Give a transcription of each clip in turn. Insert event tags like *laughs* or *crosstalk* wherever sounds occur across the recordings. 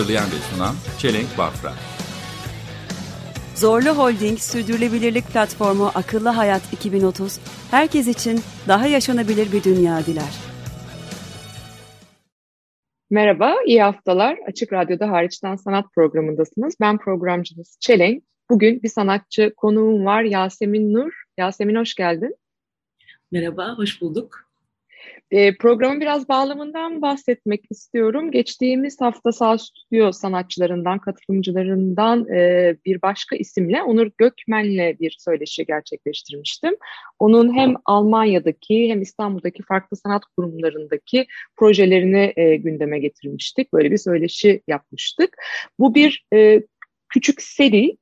Hazırlayan ve sunan Çelenk Bafra. Zorlu Holding Sürdürülebilirlik Platformu Akıllı Hayat 2030, herkes için daha yaşanabilir bir dünya diler. Merhaba, iyi haftalar. Açık Radyo'da Hariçten Sanat programındasınız. Ben programcınız Çelenk. Bugün bir sanatçı konuğum var Yasemin Nur. Yasemin hoş geldin. Merhaba, hoş bulduk. E, programın biraz bağlamından bahsetmek istiyorum. Geçtiğimiz hafta Sağ Stüdyo sanatçılarından, katılımcılarından e, bir başka isimle Onur Gökmen'le bir söyleşi gerçekleştirmiştim. Onun hem Almanya'daki hem İstanbul'daki farklı sanat kurumlarındaki projelerini e, gündeme getirmiştik. Böyle bir söyleşi yapmıştık. Bu bir e, küçük seri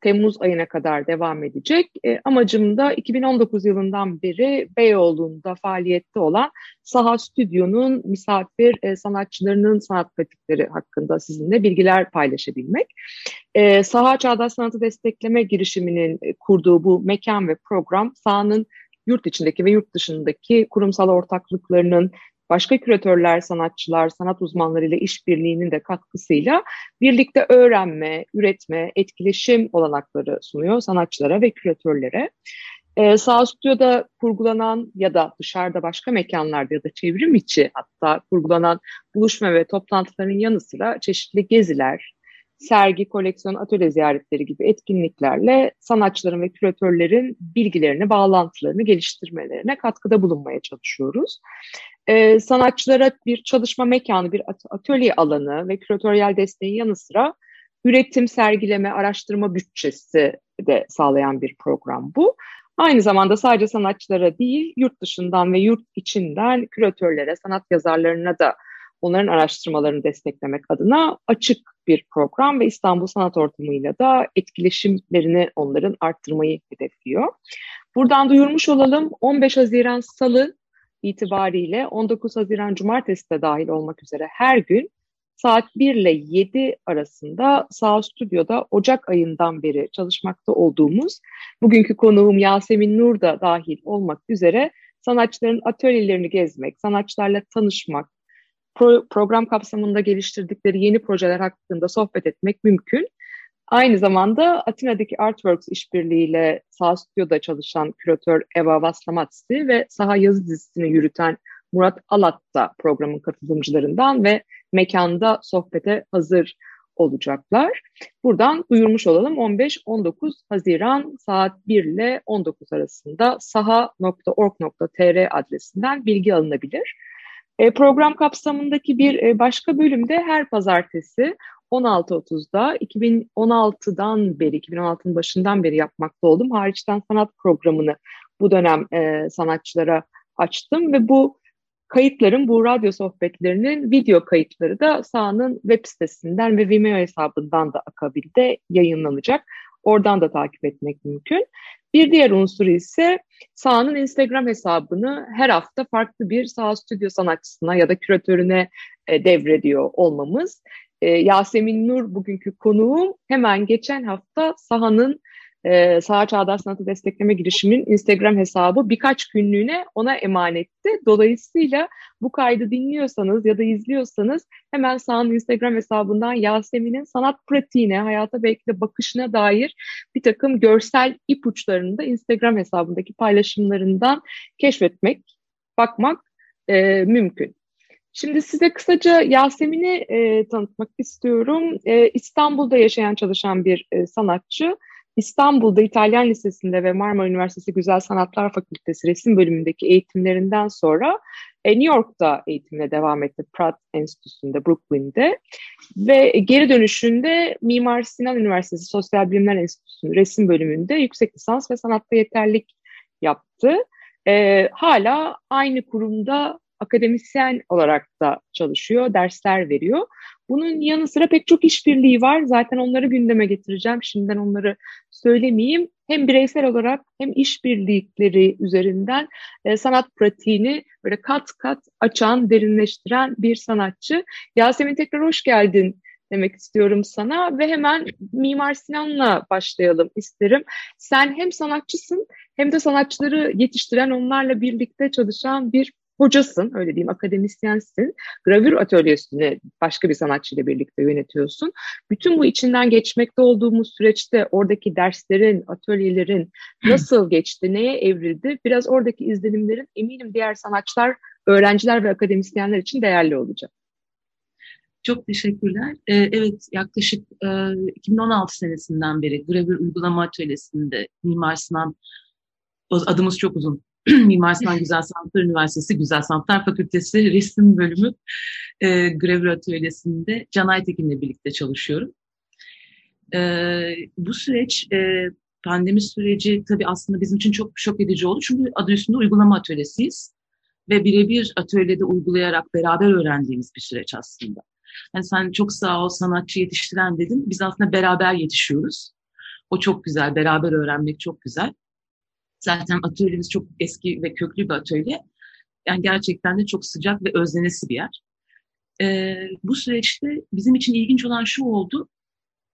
Temmuz ayına kadar devam edecek. E, amacım da 2019 yılından beri Beyoğlu'nda faaliyette olan Saha Stüdyo'nun misafir e, sanatçılarının sanat pratikleri hakkında sizinle bilgiler paylaşabilmek. E, Saha Çağdaş Sanatı Destekleme girişiminin e, kurduğu bu mekan ve program sahanın yurt içindeki ve yurt dışındaki kurumsal ortaklıklarının başka küratörler, sanatçılar, sanat uzmanlarıyla işbirliğinin de katkısıyla birlikte öğrenme, üretme, etkileşim olanakları sunuyor sanatçılara ve küratörlere. Ee, sağ stüdyoda kurgulanan ya da dışarıda başka mekanlarda ya da çevrim içi hatta kurgulanan buluşma ve toplantıların yanı sıra çeşitli geziler, sergi, koleksiyon, atölye ziyaretleri gibi etkinliklerle sanatçıların ve küratörlerin bilgilerini, bağlantılarını geliştirmelerine katkıda bulunmaya çalışıyoruz. Ee, sanatçılara bir çalışma mekanı, bir atölye alanı ve küratöryel desteğin yanı sıra üretim, sergileme, araştırma bütçesi de sağlayan bir program bu. Aynı zamanda sadece sanatçılara değil, yurt dışından ve yurt içinden küratörlere, sanat yazarlarına da onların araştırmalarını desteklemek adına açık bir program ve İstanbul Sanat Ortamı'yla da etkileşimlerini onların arttırmayı hedefliyor. Buradan duyurmuş olalım 15 Haziran Salı itibariyle 19 Haziran Cumartesi de dahil olmak üzere her gün saat 1 ile 7 arasında Sağ Stüdyo'da Ocak ayından beri çalışmakta olduğumuz bugünkü konuğum Yasemin Nur da dahil olmak üzere sanatçıların atölyelerini gezmek, sanatçılarla tanışmak, pro program kapsamında geliştirdikleri yeni projeler hakkında sohbet etmek mümkün. Aynı zamanda Atina'daki Artworks işbirliğiyle Sağ Stüdyo'da çalışan küratör Eva Vaslamatsi ve Saha Yazı dizisini yürüten Murat Alat da programın katılımcılarından ve mekanda sohbete hazır olacaklar. Buradan duyurmuş olalım 15-19 Haziran saat 1 ile 19 arasında saha.org.tr adresinden bilgi alınabilir. E, program kapsamındaki bir e, başka bölümde her pazartesi 16.30'da 2016'dan beri, 2016'nın başından beri yapmakta oldum. Hariçten sanat programını bu dönem e, sanatçılara açtım ve bu kayıtların, bu radyo sohbetlerinin video kayıtları da sahanın web sitesinden ve Vimeo hesabından da akabilde yayınlanacak. Oradan da takip etmek mümkün. Bir diğer unsur ise sahanın Instagram hesabını her hafta farklı bir saha stüdyo sanatçısına ya da küratörüne e, devrediyor olmamız. E, Yasemin Nur bugünkü konuğum hemen geçen hafta sahanın e, Saha Çağdaş Sanatı Destekleme girişiminin Instagram hesabı birkaç günlüğüne ona emanetti. Dolayısıyla bu kaydı dinliyorsanız ya da izliyorsanız hemen Saha'nın Instagram hesabından Yasemin'in sanat pratiğine, hayata belki de bakışına dair bir takım görsel ipuçlarını da Instagram hesabındaki paylaşımlarından keşfetmek, bakmak e, mümkün. Şimdi size kısaca Yasemin'i e, tanıtmak istiyorum. E, İstanbul'da yaşayan çalışan bir e, sanatçı. İstanbul'da İtalyan Lisesi'nde ve Marmara Üniversitesi Güzel Sanatlar Fakültesi resim bölümündeki eğitimlerinden sonra e, New York'ta eğitimine devam etti. Pratt Enstitüsü'nde, Brooklyn'de. Ve geri dönüşünde Mimar Sinan Üniversitesi Sosyal Bilimler Enstitüsü'nün resim bölümünde yüksek lisans ve sanatta yeterlik yaptı. E, hala aynı kurumda akademisyen olarak da çalışıyor, dersler veriyor. Bunun yanı sıra pek çok işbirliği var. Zaten onları gündeme getireceğim. Şimdiden onları söylemeyeyim. Hem bireysel olarak hem işbirlikleri üzerinden e, sanat pratiğini böyle kat kat açan, derinleştiren bir sanatçı. Yasemin tekrar hoş geldin demek istiyorum sana ve hemen Mimar Sinan'la başlayalım isterim. Sen hem sanatçısın hem de sanatçıları yetiştiren, onlarla birlikte çalışan bir hocasın, öyle diyeyim, akademisyensin. Gravür atölyesini başka bir sanatçıyla birlikte yönetiyorsun. Bütün bu içinden geçmekte olduğumuz süreçte oradaki derslerin, atölyelerin nasıl geçti, neye evrildi? Biraz oradaki izlenimlerin eminim diğer sanatçılar, öğrenciler ve akademisyenler için değerli olacak. Çok teşekkürler. Ee, evet, yaklaşık e, 2016 senesinden beri Gravür Uygulama Atölyesi'nde Mimar Sinan, adımız çok uzun, *clears throat* Mimar Sinan Güzel Sanatlar Üniversitesi Güzel Sanatlar Fakültesi Resim Bölümü e, Gravür Atölyesi'nde Can Aytekin'le birlikte çalışıyorum. E, bu süreç, e, pandemi süreci tabii aslında bizim için çok şok edici oldu. Çünkü adı üstünde uygulama atölyesiyiz. Ve birebir atölyede uygulayarak beraber öğrendiğimiz bir süreç aslında. Yani sen çok sağ ol sanatçı yetiştiren dedin. Biz aslında beraber yetişiyoruz. O çok güzel, beraber öğrenmek çok güzel. Zaten atölyemiz çok eski ve köklü bir atölye. Yani gerçekten de çok sıcak ve özlenesi bir yer. Ee, bu süreçte bizim için ilginç olan şu oldu.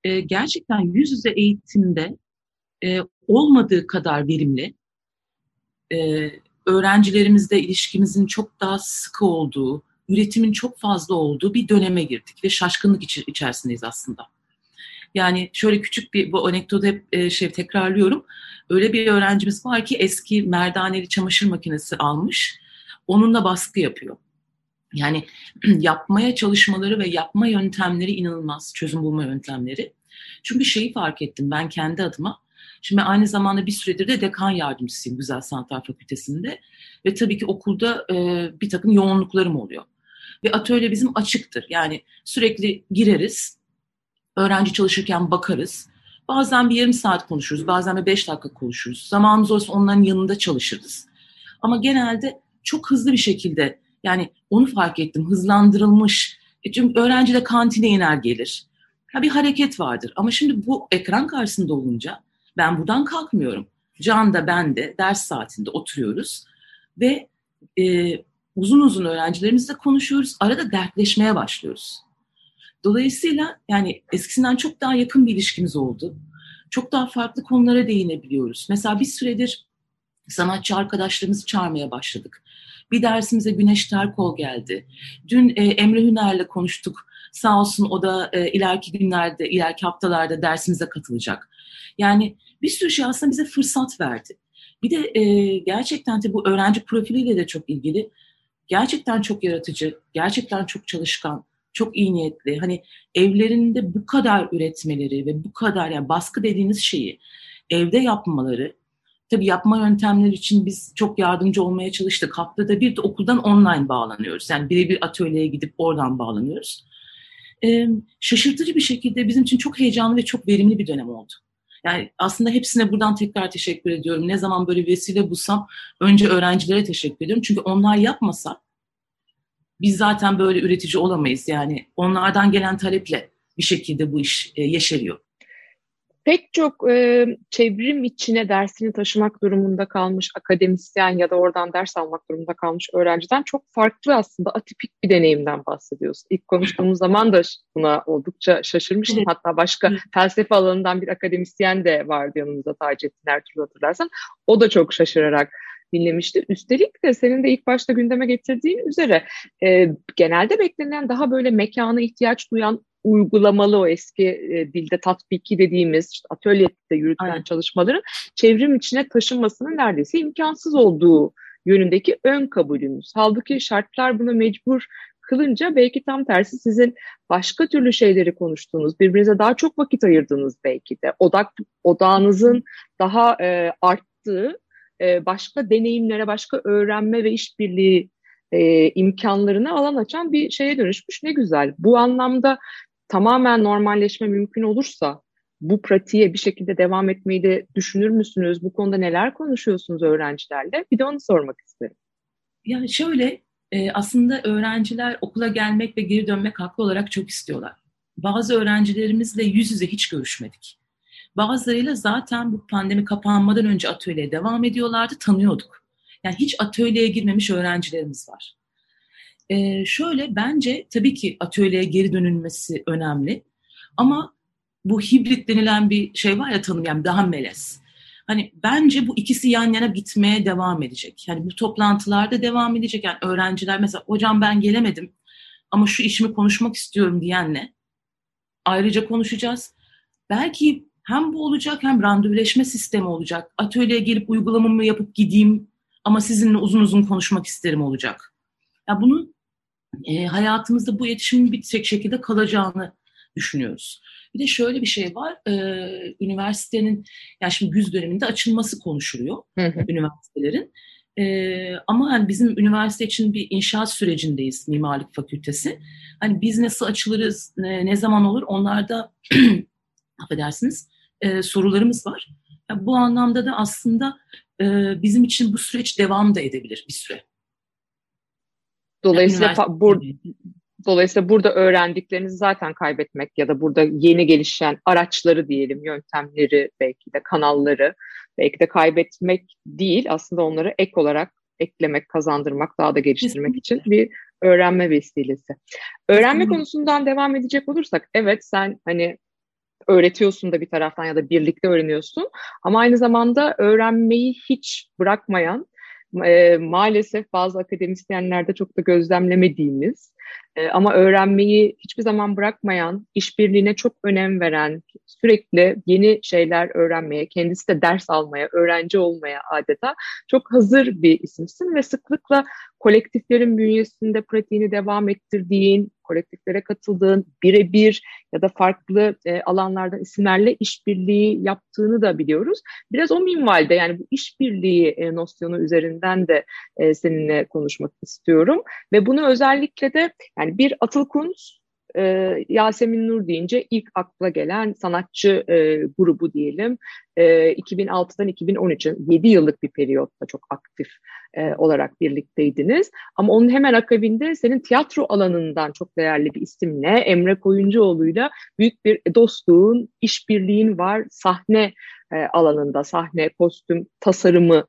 E, gerçekten yüz yüze eğitimde e, olmadığı kadar verimli, e, öğrencilerimizle ilişkimizin çok daha sıkı olduğu, üretimin çok fazla olduğu bir döneme girdik ve şaşkınlık içerisindeyiz aslında. Yani şöyle küçük bir bu anekdotu hep e, şey tekrarlıyorum. Öyle bir öğrencimiz var ki eski merdaneli çamaşır makinesi almış. Onunla baskı yapıyor. Yani *clears throat* yapmaya çalışmaları ve yapma yöntemleri inanılmaz. Çözüm bulma yöntemleri. Çünkü şeyi fark ettim ben kendi adıma. Şimdi aynı zamanda bir süredir de dekan yardımcısıyım Güzel Sanatlar Fakültesi'nde. Ve tabii ki okulda e, bir takım yoğunluklarım oluyor. Ve atölye bizim açıktır. Yani sürekli gireriz, öğrenci çalışırken bakarız. Bazen bir yarım saat konuşuruz, bazen bir beş dakika konuşuruz. Zamanımız olursa onların yanında çalışırız. Ama genelde çok hızlı bir şekilde yani onu fark ettim hızlandırılmış. E çünkü öğrenci de kantine iner gelir. Ha bir hareket vardır ama şimdi bu ekran karşısında olunca ben buradan kalkmıyorum. Can da ben de ders saatinde oturuyoruz ve e, uzun uzun öğrencilerimizle konuşuyoruz. Arada dertleşmeye başlıyoruz. Dolayısıyla yani eskisinden çok daha yakın bir ilişkimiz oldu. Çok daha farklı konulara değinebiliyoruz. Mesela bir süredir sanatçı arkadaşlarımızı çağırmaya başladık. Bir dersimize Güneş Terkol geldi. Dün e, Emre Hüner'le konuştuk. Sağ olsun o da e, ileriki günlerde, ileriki haftalarda dersimize katılacak. Yani bir sürü şey aslında bize fırsat verdi. Bir de e, gerçekten de bu öğrenci profiliyle de çok ilgili. Gerçekten çok yaratıcı, gerçekten çok çalışkan, çok iyi niyetli. Hani evlerinde bu kadar üretmeleri ve bu kadar yani baskı dediğiniz şeyi evde yapmaları tabii yapma yöntemleri için biz çok yardımcı olmaya çalıştık. Haftada bir de okuldan online bağlanıyoruz. Yani birebir atölyeye gidip oradan bağlanıyoruz. Ee, şaşırtıcı bir şekilde bizim için çok heyecanlı ve çok verimli bir dönem oldu. Yani aslında hepsine buradan tekrar teşekkür ediyorum. Ne zaman böyle vesile bulsam önce öğrencilere teşekkür ediyorum. Çünkü onlar yapmasa biz zaten böyle üretici olamayız. Yani onlardan gelen taleple bir şekilde bu iş e, yeşeriyor. Pek çok e, çevrim içine dersini taşımak durumunda kalmış akademisyen ya da oradan ders almak durumunda kalmış öğrenciden çok farklı aslında atipik bir deneyimden bahsediyorsun. İlk konuştuğumuz zaman da buna oldukça şaşırmıştım. Hatta başka felsefe alanından bir akademisyen de vardı yanımızda Taceddin Ertuğrul hatırlarsan. O da çok şaşırarak dinlemişti. Üstelik de senin de ilk başta gündeme getirdiğin üzere e, genelde beklenen daha böyle mekana ihtiyaç duyan uygulamalı o eski e, dilde tatbiki dediğimiz işte atölyede yürütülen Aynen. çalışmaların çevrim içine taşınmasının neredeyse imkansız olduğu yönündeki ön kabulümüz. Halbuki şartlar buna mecbur kılınca belki tam tersi sizin başka türlü şeyleri konuştuğunuz, birbirinize daha çok vakit ayırdığınız belki de odak odağınızın daha e, arttığı e, başka deneyimlere, başka öğrenme ve işbirliği e, alan açan bir şeye dönüşmüş. Ne güzel. Bu anlamda tamamen normalleşme mümkün olursa bu pratiğe bir şekilde devam etmeyi de düşünür müsünüz? Bu konuda neler konuşuyorsunuz öğrencilerle? Bir de onu sormak isterim. Yani şöyle e, aslında öğrenciler okula gelmek ve geri dönmek haklı olarak çok istiyorlar. Bazı öğrencilerimizle yüz yüze hiç görüşmedik. Bazılarıyla zaten bu pandemi kapanmadan önce atölyeye devam ediyorlardı, tanıyorduk. Yani hiç atölyeye girmemiş öğrencilerimiz var. Ee, şöyle bence tabii ki atölyeye geri dönülmesi önemli. Ama bu hibrit denilen bir şey var ya tanım yani daha melez. Hani bence bu ikisi yan yana gitmeye devam edecek. Yani bu toplantılarda devam edecek. Yani öğrenciler mesela hocam ben gelemedim ama şu işimi konuşmak istiyorum diyenle ayrıca konuşacağız. Belki hem bu olacak hem randevuleşme sistemi olacak. Atölyeye gelip uygulamamı yapıp gideyim ama sizinle uzun uzun konuşmak isterim olacak. Ya yani bunun e, hayatımızda bu iletişimin bir tek şekilde kalacağını düşünüyoruz. Bir de şöyle bir şey var, e, üniversitenin, yani şimdi güz döneminde açılması konuşuluyor hı hı. üniversitelerin. E, ama hani bizim üniversite için bir inşaat sürecindeyiz mimarlık fakültesi. Hani biz nasıl açılırız, ne, ne zaman olur onlarda *clears throat* affedersiniz e, sorularımız var. Yani bu anlamda da aslında e, bizim için bu süreç devam da edebilir bir süre. Dolayısıyla yani bur Dolayısıyla burada öğrendiklerinizi zaten kaybetmek ya da burada yeni gelişen araçları diyelim, yöntemleri belki de kanalları belki de kaybetmek değil aslında onları ek olarak eklemek, kazandırmak, daha da geliştirmek için bir öğrenme vesilesi. Öğrenme konusundan devam edecek olursak evet sen hani öğretiyorsun da bir taraftan ya da birlikte öğreniyorsun. Ama aynı zamanda öğrenmeyi hiç bırakmayan e, maalesef bazı akademisyenlerde çok da gözlemlemediğimiz e, ama öğrenmeyi hiçbir zaman bırakmayan, işbirliğine çok önem veren, sürekli yeni şeyler öğrenmeye, kendisi de ders almaya, öğrenci olmaya adeta çok hazır bir isimsin ve sıklıkla kolektiflerin bünyesinde pratiğini devam ettirdiğin, kolektiflere katıldığın, birebir ya da farklı e, alanlardan isimlerle işbirliği yaptığını da biliyoruz. Biraz o minvalde yani bu işbirliği e, nosyonu üzerinden de e, seninle konuşmak istiyorum. Ve bunu özellikle de yani bir Atıl Kunz e, Yasemin Nur deyince ilk akla gelen sanatçı e, grubu diyelim. E, 2006'dan 2013'e 7 yıllık bir periyotta çok aktif e, olarak birlikteydiniz. Ama onun hemen akabinde senin tiyatro alanından çok değerli bir isimle Emre Koyuncuoğlu'yla büyük bir dostluğun, işbirliğin var sahne e, alanında, sahne, kostüm, tasarımı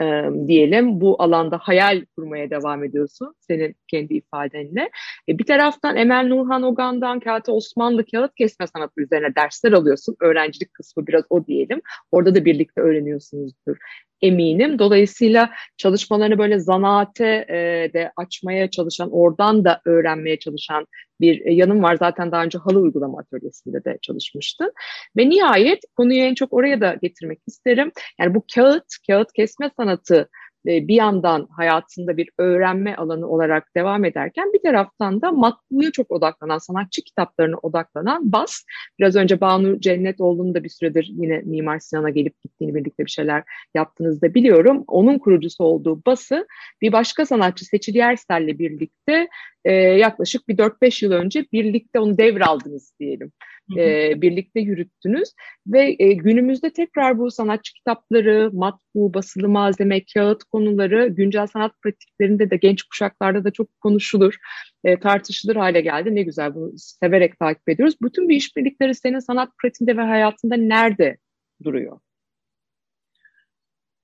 e, diyelim bu alanda hayal kurmaya devam ediyorsun senin kendi ifadenle. E, bir taraftan Emel Nurhan Ogan'dan Kağıt Osmanlı kağıt kesme sanatı üzerine dersler alıyorsun. Öğrencilik kısmı biraz o diyelim. Orada da birlikte öğreniyorsunuzdur eminim. Dolayısıyla çalışmalarını böyle zanaate e, de açmaya çalışan, oradan da öğrenmeye çalışan bir yanım var. Zaten daha önce halı uygulama atölyesinde de çalışmıştın. Ve nihayet konuyu en çok oraya da getirmek isterim. Yani bu kağıt, kağıt kesme sanatı bir yandan hayatında bir öğrenme alanı olarak devam ederken bir taraftan da matbuya çok odaklanan, sanatçı kitaplarına odaklanan BAS. Biraz önce Banu Cennetoğlu'nun da bir süredir yine Mimar Sinan'a gelip gittiğini birlikte bir şeyler yaptığınızda biliyorum. Onun kurucusu olduğu BAS'ı bir başka sanatçı Seçil Yersel'le birlikte yaklaşık bir 4-5 yıl önce birlikte onu devraldınız diyelim e, birlikte yürüttünüz ve e, günümüzde tekrar bu sanatçı kitapları, matbu, basılı malzeme, kağıt konuları güncel sanat pratiklerinde de genç kuşaklarda da çok konuşulur, e, tartışılır hale geldi. Ne güzel bunu severek takip ediyoruz. Bütün bu işbirlikleri senin sanat pratiğinde ve hayatında nerede duruyor?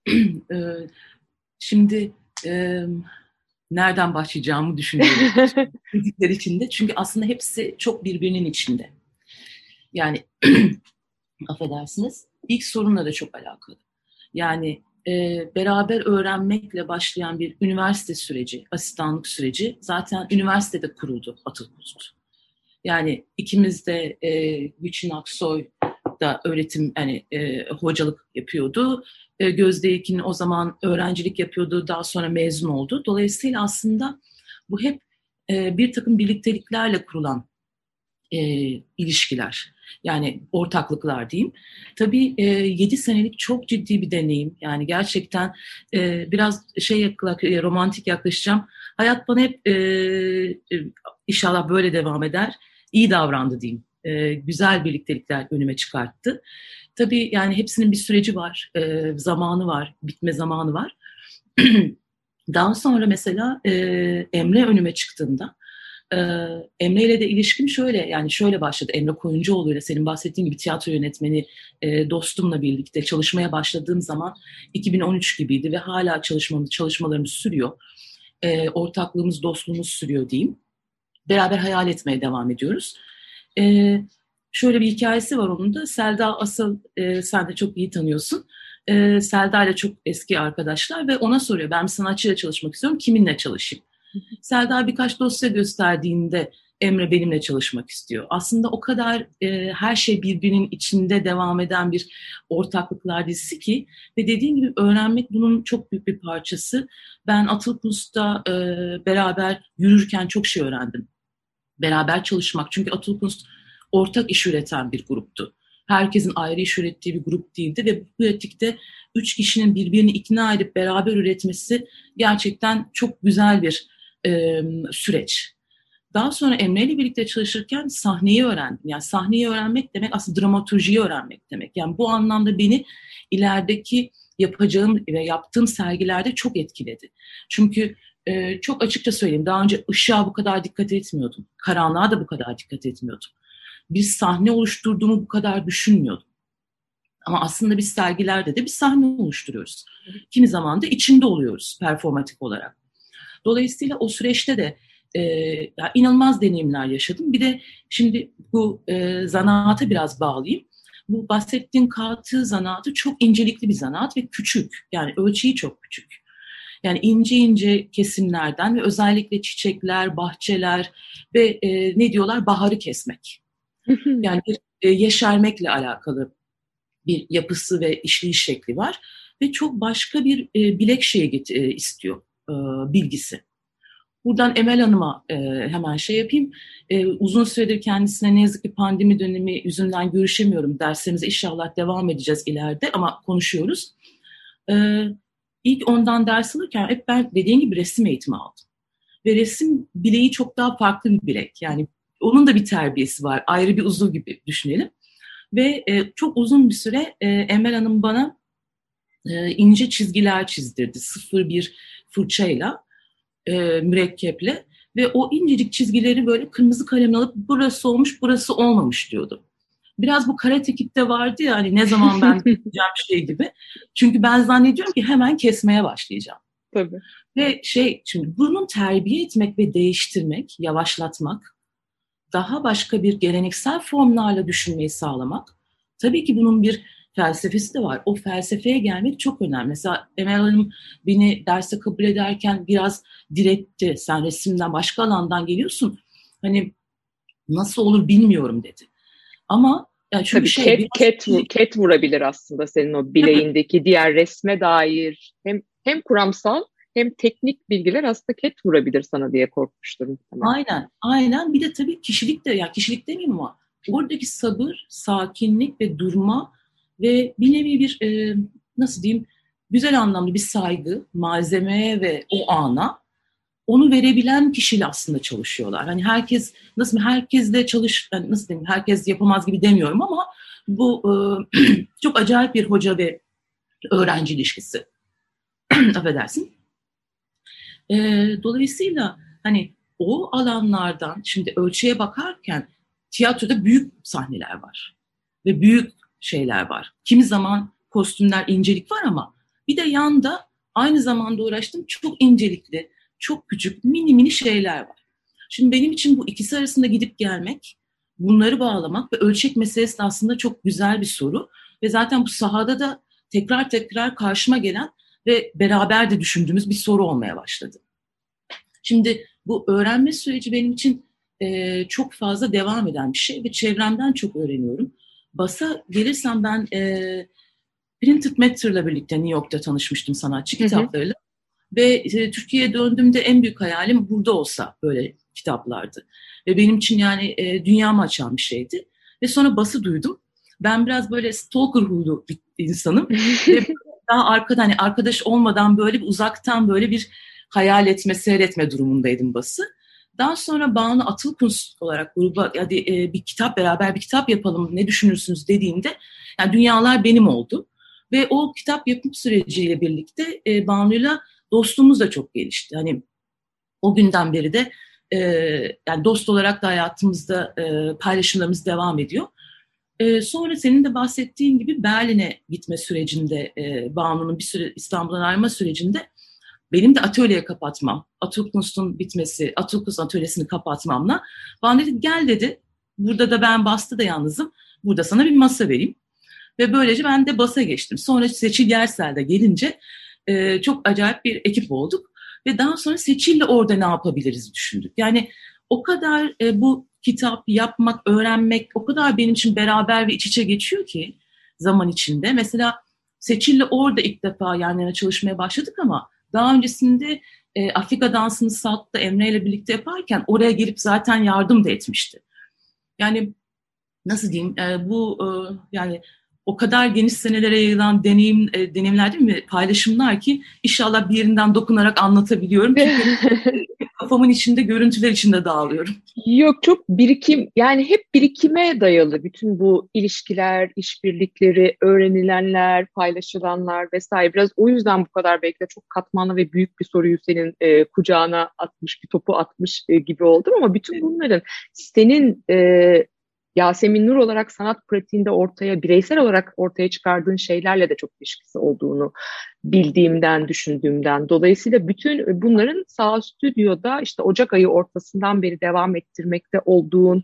*clears throat* Şimdi e, nereden başlayacağımı düşünüyorum. *laughs* Dedikleri içinde. Çünkü aslında hepsi çok birbirinin içinde. Yani *clears throat* affedersiniz ilk sorunla da çok alakalı. Yani e, beraber öğrenmekle başlayan bir üniversite süreci, asistanlık süreci zaten üniversitede kuruldu Atıl Yani ikimiz de e, Gülçin Aksoy da öğretim yani e, hocalık yapıyordu. E, Gözde Ekin o zaman öğrencilik yapıyordu. Daha sonra mezun oldu. Dolayısıyla aslında bu hep e, bir takım birlikteliklerle kurulan e, ilişkiler. Yani ortaklıklar diyeyim. Tabii e, 7 senelik çok ciddi bir deneyim. Yani gerçekten e, biraz şey e, romantik yaklaşacağım. Hayat bana hep e, e, inşallah böyle devam eder. İyi davrandı diyeyim. E, güzel birliktelikler önüme çıkarttı. Tabii yani hepsinin bir süreci var, e, zamanı var, bitme zamanı var. *clears throat* Daha sonra mesela e, Emre önüme çıktığında e, Emre ile de ilişkim şöyle yani şöyle başladı. Emre Koyuncuoğlu ile senin bahsettiğin gibi tiyatro yönetmeni e, dostumla birlikte çalışmaya başladığım zaman 2013 gibiydi ve hala çalışmamız çalışmalarımız sürüyor. E, ortaklığımız, dostluğumuz sürüyor diyeyim. Beraber hayal etmeye devam ediyoruz. E, şöyle bir hikayesi var onun da. Selda Asıl e, sen de çok iyi tanıyorsun. E, Selda ile çok eski arkadaşlar ve ona soruyor ben sanatçıyla çalışmak istiyorum kiminle çalışayım? *laughs* Selda birkaç dosya gösterdiğinde Emre benimle çalışmak istiyor. Aslında o kadar e, her şey birbirinin içinde devam eden bir ortaklıklar dizisi ki ve dediğim gibi öğrenmek bunun çok büyük bir parçası. Ben Atıl Kunst'ta e, beraber yürürken çok şey öğrendim. Beraber çalışmak. Çünkü Atıl Kunst ortak iş üreten bir gruptu. Herkesin ayrı iş ürettiği bir grup değildi ve bu pratikte üç kişinin birbirini ikna edip beraber üretmesi gerçekten çok güzel bir e, süreç. Daha sonra Emre ile birlikte çalışırken sahneyi öğrendim. Yani sahneyi öğrenmek demek aslında dramaturjiyi öğrenmek demek. Yani bu anlamda beni ilerideki yapacağım ve yaptığım sergilerde çok etkiledi. Çünkü e, çok açıkça söyleyeyim daha önce ışığa bu kadar dikkat etmiyordum. Karanlığa da bu kadar dikkat etmiyordum. Bir sahne oluşturduğumu bu kadar düşünmüyordum. Ama aslında biz sergilerde de bir sahne oluşturuyoruz. Kimi zaman da içinde oluyoruz performatik olarak. Dolayısıyla o süreçte de e, ya inanılmaz deneyimler yaşadım. Bir de şimdi bu e, zanaata biraz bağlayayım. Bu bahsettiğin kağıtı zanaatı çok incelikli bir zanaat ve küçük. Yani ölçeği çok küçük. Yani ince ince kesimlerden ve özellikle çiçekler, bahçeler ve e, ne diyorlar baharı kesmek. *laughs* yani bir e, yeşermekle alakalı bir yapısı ve işleyiş şekli var ve çok başka bir e, bilek şeyi e, istiyor e, bilgisi. Buradan Emel Hanım'a e, hemen şey yapayım. E, uzun süredir kendisine ne yazık ki pandemi dönemi yüzünden görüşemiyorum. Derslerimize inşallah devam edeceğiz ileride ama konuşuyoruz. E, ilk ondan ders alırken hep ben dediğim gibi resim eğitimi aldım. Ve resim bileği çok daha farklı bir bilek. Yani onun da bir terbiyesi var. Ayrı bir uzuv gibi düşünelim. Ve e, çok uzun bir süre e, Emel Hanım bana e, ince çizgiler çizdirdi. Sıfır bir fırçayla, e, mürekkeple ve o incecik çizgileri böyle kırmızı kalemle alıp burası olmuş, burası olmamış diyordu. Biraz bu karate kipte vardı ya hani ne zaman ben *laughs* yapacağım şey gibi. Çünkü ben zannediyorum ki hemen kesmeye başlayacağım. Tabii. Ve şey şimdi bunun terbiye etmek ve değiştirmek, yavaşlatmak, daha başka bir geleneksel formlarla düşünmeyi sağlamak. Tabii ki bunun bir felsefesi de var. O felsefeye gelmek çok önemli. Mesela Emel Hanım beni derse kabul ederken biraz diretti. Sen resimden başka alandan geliyorsun. Hani nasıl olur bilmiyorum dedi. Ama yani çünkü Tabii şey, ket, biraz... ket, vurabilir aslında senin o bileğindeki diğer resme dair hem hem kuramsal hem teknik bilgiler aslında ket vurabilir sana diye korkmuştum. Aynen, aynen. Bir de tabii kişilik de, ya kişilik demeyeyim ama oradaki sabır, sakinlik ve durma ve bir nevi bir e, nasıl diyeyim güzel anlamda bir saygı malzemeye ve o ana onu verebilen kişiyle aslında çalışıyorlar. Hani herkes nasıl herkesle çalış yani nasıl diyeyim herkes yapamaz gibi demiyorum ama bu e, *clears throat* çok acayip bir hoca ve öğrenci ilişkisi. *clears throat* Affedersin. E, dolayısıyla hani o alanlardan şimdi ölçüye bakarken tiyatroda büyük sahneler var ve büyük şeyler var. Kimi zaman kostümler incelik var ama bir de yanda aynı zamanda uğraştığım çok incelikli, çok küçük, mini mini şeyler var. Şimdi benim için bu ikisi arasında gidip gelmek, bunları bağlamak ve ölçek meselesi aslında çok güzel bir soru. Ve zaten bu sahada da tekrar tekrar karşıma gelen ve beraber de düşündüğümüz bir soru olmaya başladı. Şimdi bu öğrenme süreci benim için e, çok fazla devam eden bir şey ve çevremden çok öğreniyorum. Basa gelirsem ben e, Printed Matter'la birlikte New York'ta tanışmıştım sanatçı kitaplarıyla. Ve e, Türkiye'ye döndüğümde en büyük hayalim burada olsa böyle kitaplardı. Ve benim için yani e, dünyamı açan bir şeydi. Ve sonra bası duydum. Ben biraz böyle stalker huylu bir insanım. *laughs* ve daha arkada hani arkadaş olmadan böyle bir uzaktan böyle bir hayal etme, seyretme durumundaydım bası. Daha sonra Banu Atılkuns olarak gruba hadi e, bir kitap beraber bir kitap yapalım ne düşünürsünüz dediğinde yani dünyalar benim oldu. Ve o kitap yapım süreciyle birlikte e, Banu'yla dostluğumuz da çok gelişti. Hani o günden beri de e, yani dost olarak da hayatımızda e, paylaşımlarımız devam ediyor. E, sonra senin de bahsettiğin gibi Berlin'e gitme sürecinde, e, Banu'nun bir süre İstanbul'dan ayrılma sürecinde benim de atölyeye kapatmam, Atuknus'un bitmesi, Atukus atölyesini kapatmamla bana dedi gel dedi, burada da ben bastı da yalnızım, burada sana bir masa vereyim. Ve böylece ben de basa geçtim. Sonra Seçil Yersel'de gelince e, çok acayip bir ekip olduk. Ve daha sonra Seçil'le orada ne yapabiliriz düşündük. Yani o kadar e, bu kitap yapmak, öğrenmek o kadar benim için beraber ve iç içe geçiyor ki zaman içinde. Mesela Seçil'le orada ilk defa yan yana çalışmaya başladık ama daha öncesinde e, Afrika dansını Salt'ta Emre ile birlikte yaparken oraya gelip zaten yardım da etmişti. Yani nasıl diyeyim e, bu e, yani o kadar geniş senelere yayılan deneyim e, deneyimler değil mi paylaşımlar ki inşallah bir yerinden dokunarak anlatabiliyorum. Çünkü *laughs* kafamın içinde görüntüler içinde dağılıyorum. Yok çok birikim yani hep birikime dayalı bütün bu ilişkiler, işbirlikleri, öğrenilenler, paylaşılanlar vesaire. Biraz o yüzden bu kadar belki de çok katmanlı ve büyük bir soruyu senin e, kucağına atmış, bir topu atmış e, gibi oldum ama bütün bunların senin e, Yasemin Nur olarak sanat pratiğinde ortaya, bireysel olarak ortaya çıkardığın şeylerle de çok ilişkisi olduğunu bildiğimden, düşündüğümden. Dolayısıyla bütün bunların sağ stüdyoda işte Ocak ayı ortasından beri devam ettirmekte olduğun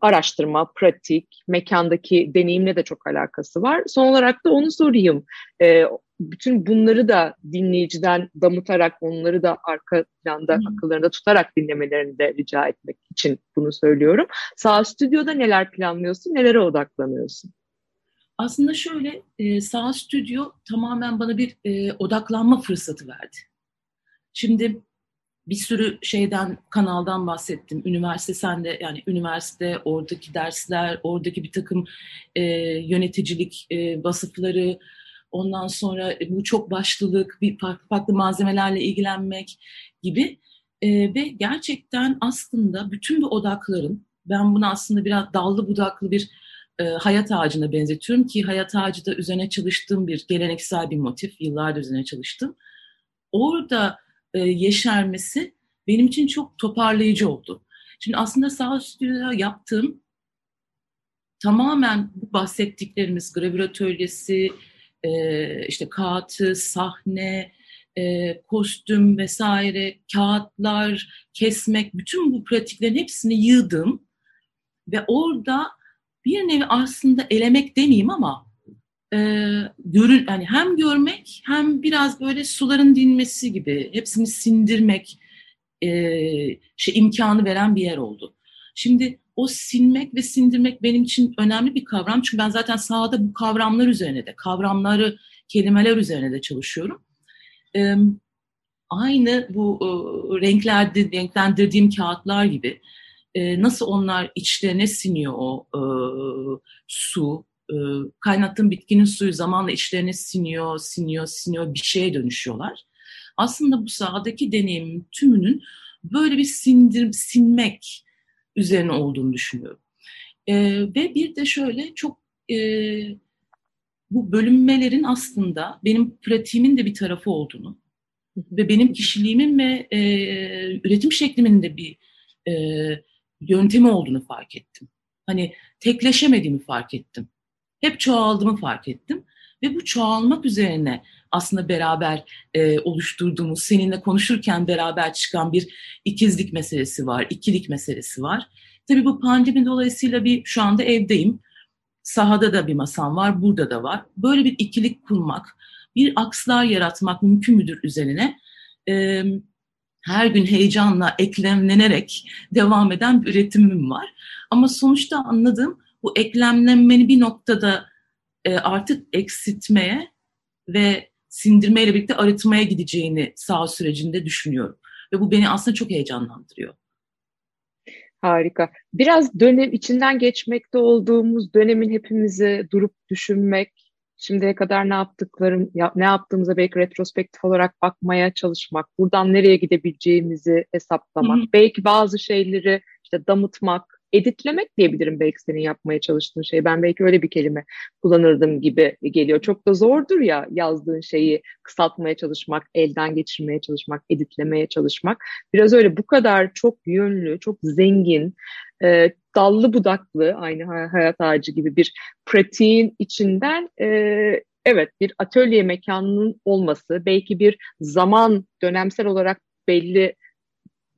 araştırma, pratik, mekandaki deneyimle de çok alakası var. Son olarak da onu sorayım. Ee, bütün bunları da dinleyiciden damıtarak, onları da arka planda hmm. akıllarında tutarak dinlemelerini de rica etmek için bunu söylüyorum. Sağ stüdyoda neler planlıyorsun, nelere odaklanıyorsun? Aslında şöyle, e, sağ stüdyo tamamen bana bir e, odaklanma fırsatı verdi. Şimdi bir sürü şeyden, kanaldan bahsettim. Üniversite sende, yani üniversite, oradaki dersler, oradaki bir takım e, yöneticilik e, vasıfları, ondan sonra bu çok başlılık, bir farklı, farklı malzemelerle ilgilenmek gibi. E, ve gerçekten aslında bütün bu odakların, ben bunu aslında biraz dallı budaklı bir e, hayat ağacına benzetiyorum ki hayat ağacı da üzerine çalıştığım bir geleneksel bir motif, yıllardır üzerine çalıştım. Orada e, yeşermesi benim için çok toparlayıcı oldu. Şimdi aslında sağ stüdyoda yaptığım tamamen bu bahsettiklerimiz gravür atölyesi, e, işte kağıtı, sahne, e, kostüm vesaire, kağıtlar, kesmek, bütün bu pratiklerin hepsini yığdım ve orada bir nevi aslında elemek demeyeyim ama e, görün yani hem görmek hem biraz böyle suların dinmesi gibi hepsini sindirmek e, şey imkanı veren bir yer oldu. Şimdi o sinmek ve sindirmek benim için önemli bir kavram. Çünkü ben zaten sahada bu kavramlar üzerine de, kavramları, kelimeler üzerine de çalışıyorum. E, aynı bu e, renklerde, renklendirdiğim kağıtlar gibi e, nasıl onlar içlerine siniyor o e, su, e, kaynattığım bitkinin suyu zamanla içlerine siniyor, siniyor, siniyor bir şeye dönüşüyorlar. Aslında bu sahadaki deneyimin tümünün böyle bir sindir, sinmek üzerine olduğunu düşünüyorum. E, ve bir de şöyle çok e, bu bölünmelerin aslında benim pratiğimin de bir tarafı olduğunu ve benim kişiliğimin ve e, üretim şeklimin de bir e, yöntemi olduğunu fark ettim. Hani tekleşemediğimi fark ettim. Hep çoğaldığımı fark ettim. Ve bu çoğalmak üzerine aslında beraber e, oluşturduğumuz, seninle konuşurken beraber çıkan bir ikizlik meselesi var, ikilik meselesi var. Tabii bu pandemi dolayısıyla bir şu anda evdeyim. Sahada da bir masam var, burada da var. Böyle bir ikilik kurmak, bir akslar yaratmak mümkün müdür üzerine? E, her gün heyecanla eklemlenerek devam eden bir üretimim var. Ama sonuçta anladığım bu eklemlenmeni bir noktada e, artık eksiltmeye ve sindirmeyle birlikte arıtmaya gideceğini sağ sürecinde düşünüyorum. Ve bu beni aslında çok heyecanlandırıyor. Harika. Biraz dönem içinden geçmekte olduğumuz dönemin hepimizi durup düşünmek, şimdiye kadar ne yaptıklarım, ne yaptığımıza belki retrospektif olarak bakmaya çalışmak, buradan nereye gidebileceğimizi hesaplamak, hı hı. belki bazı şeyleri işte damıtmak, editlemek diyebilirim belki senin yapmaya çalıştığın şey. Ben belki öyle bir kelime kullanırdım gibi geliyor. Çok da zordur ya yazdığın şeyi kısaltmaya çalışmak, elden geçirmeye çalışmak, editlemeye çalışmak. Biraz öyle bu kadar çok yönlü, çok zengin, e, dallı budaklı aynı hayat ağacı gibi bir pratiğin içinden e, evet bir atölye mekanının olması, belki bir zaman dönemsel olarak belli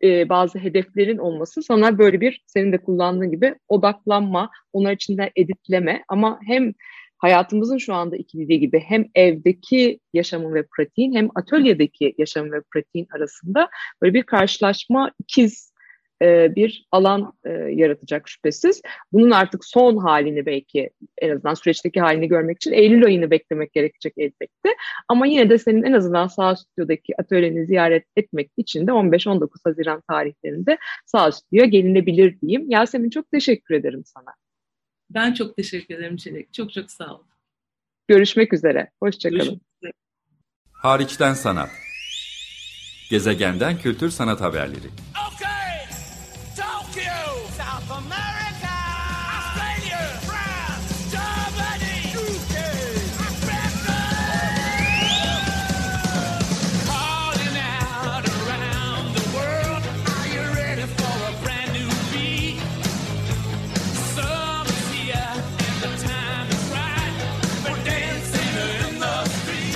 e, bazı hedeflerin olması sana böyle bir senin de kullandığın gibi odaklanma, onlar içinde editleme. Ama hem hayatımızın şu anda ikililiği gibi hem evdeki yaşamın ve pratiğin hem atölyedeki yaşamın ve pratiğin arasında böyle bir karşılaşma ikiz e, bir alan e, yaratacak şüphesiz. Bunun artık son halini belki en azından süreçteki halini görmek için Eylül ayını beklemek gerekecek elbette. Ama yine de senin en azından Sağ Stüdyo'daki atölyeni ziyaret etmek için de 15-19 Haziran tarihlerinde Sağ Stüdyo'ya gelinebilir diyeyim. Yasemin çok teşekkür ederim sana. Ben çok teşekkür ederim Çelik. Çok çok sağ ol. Görüşmek üzere. Hoşçakalın. Hariçten Sanat Gezegenden Kültür Sanat Haberleri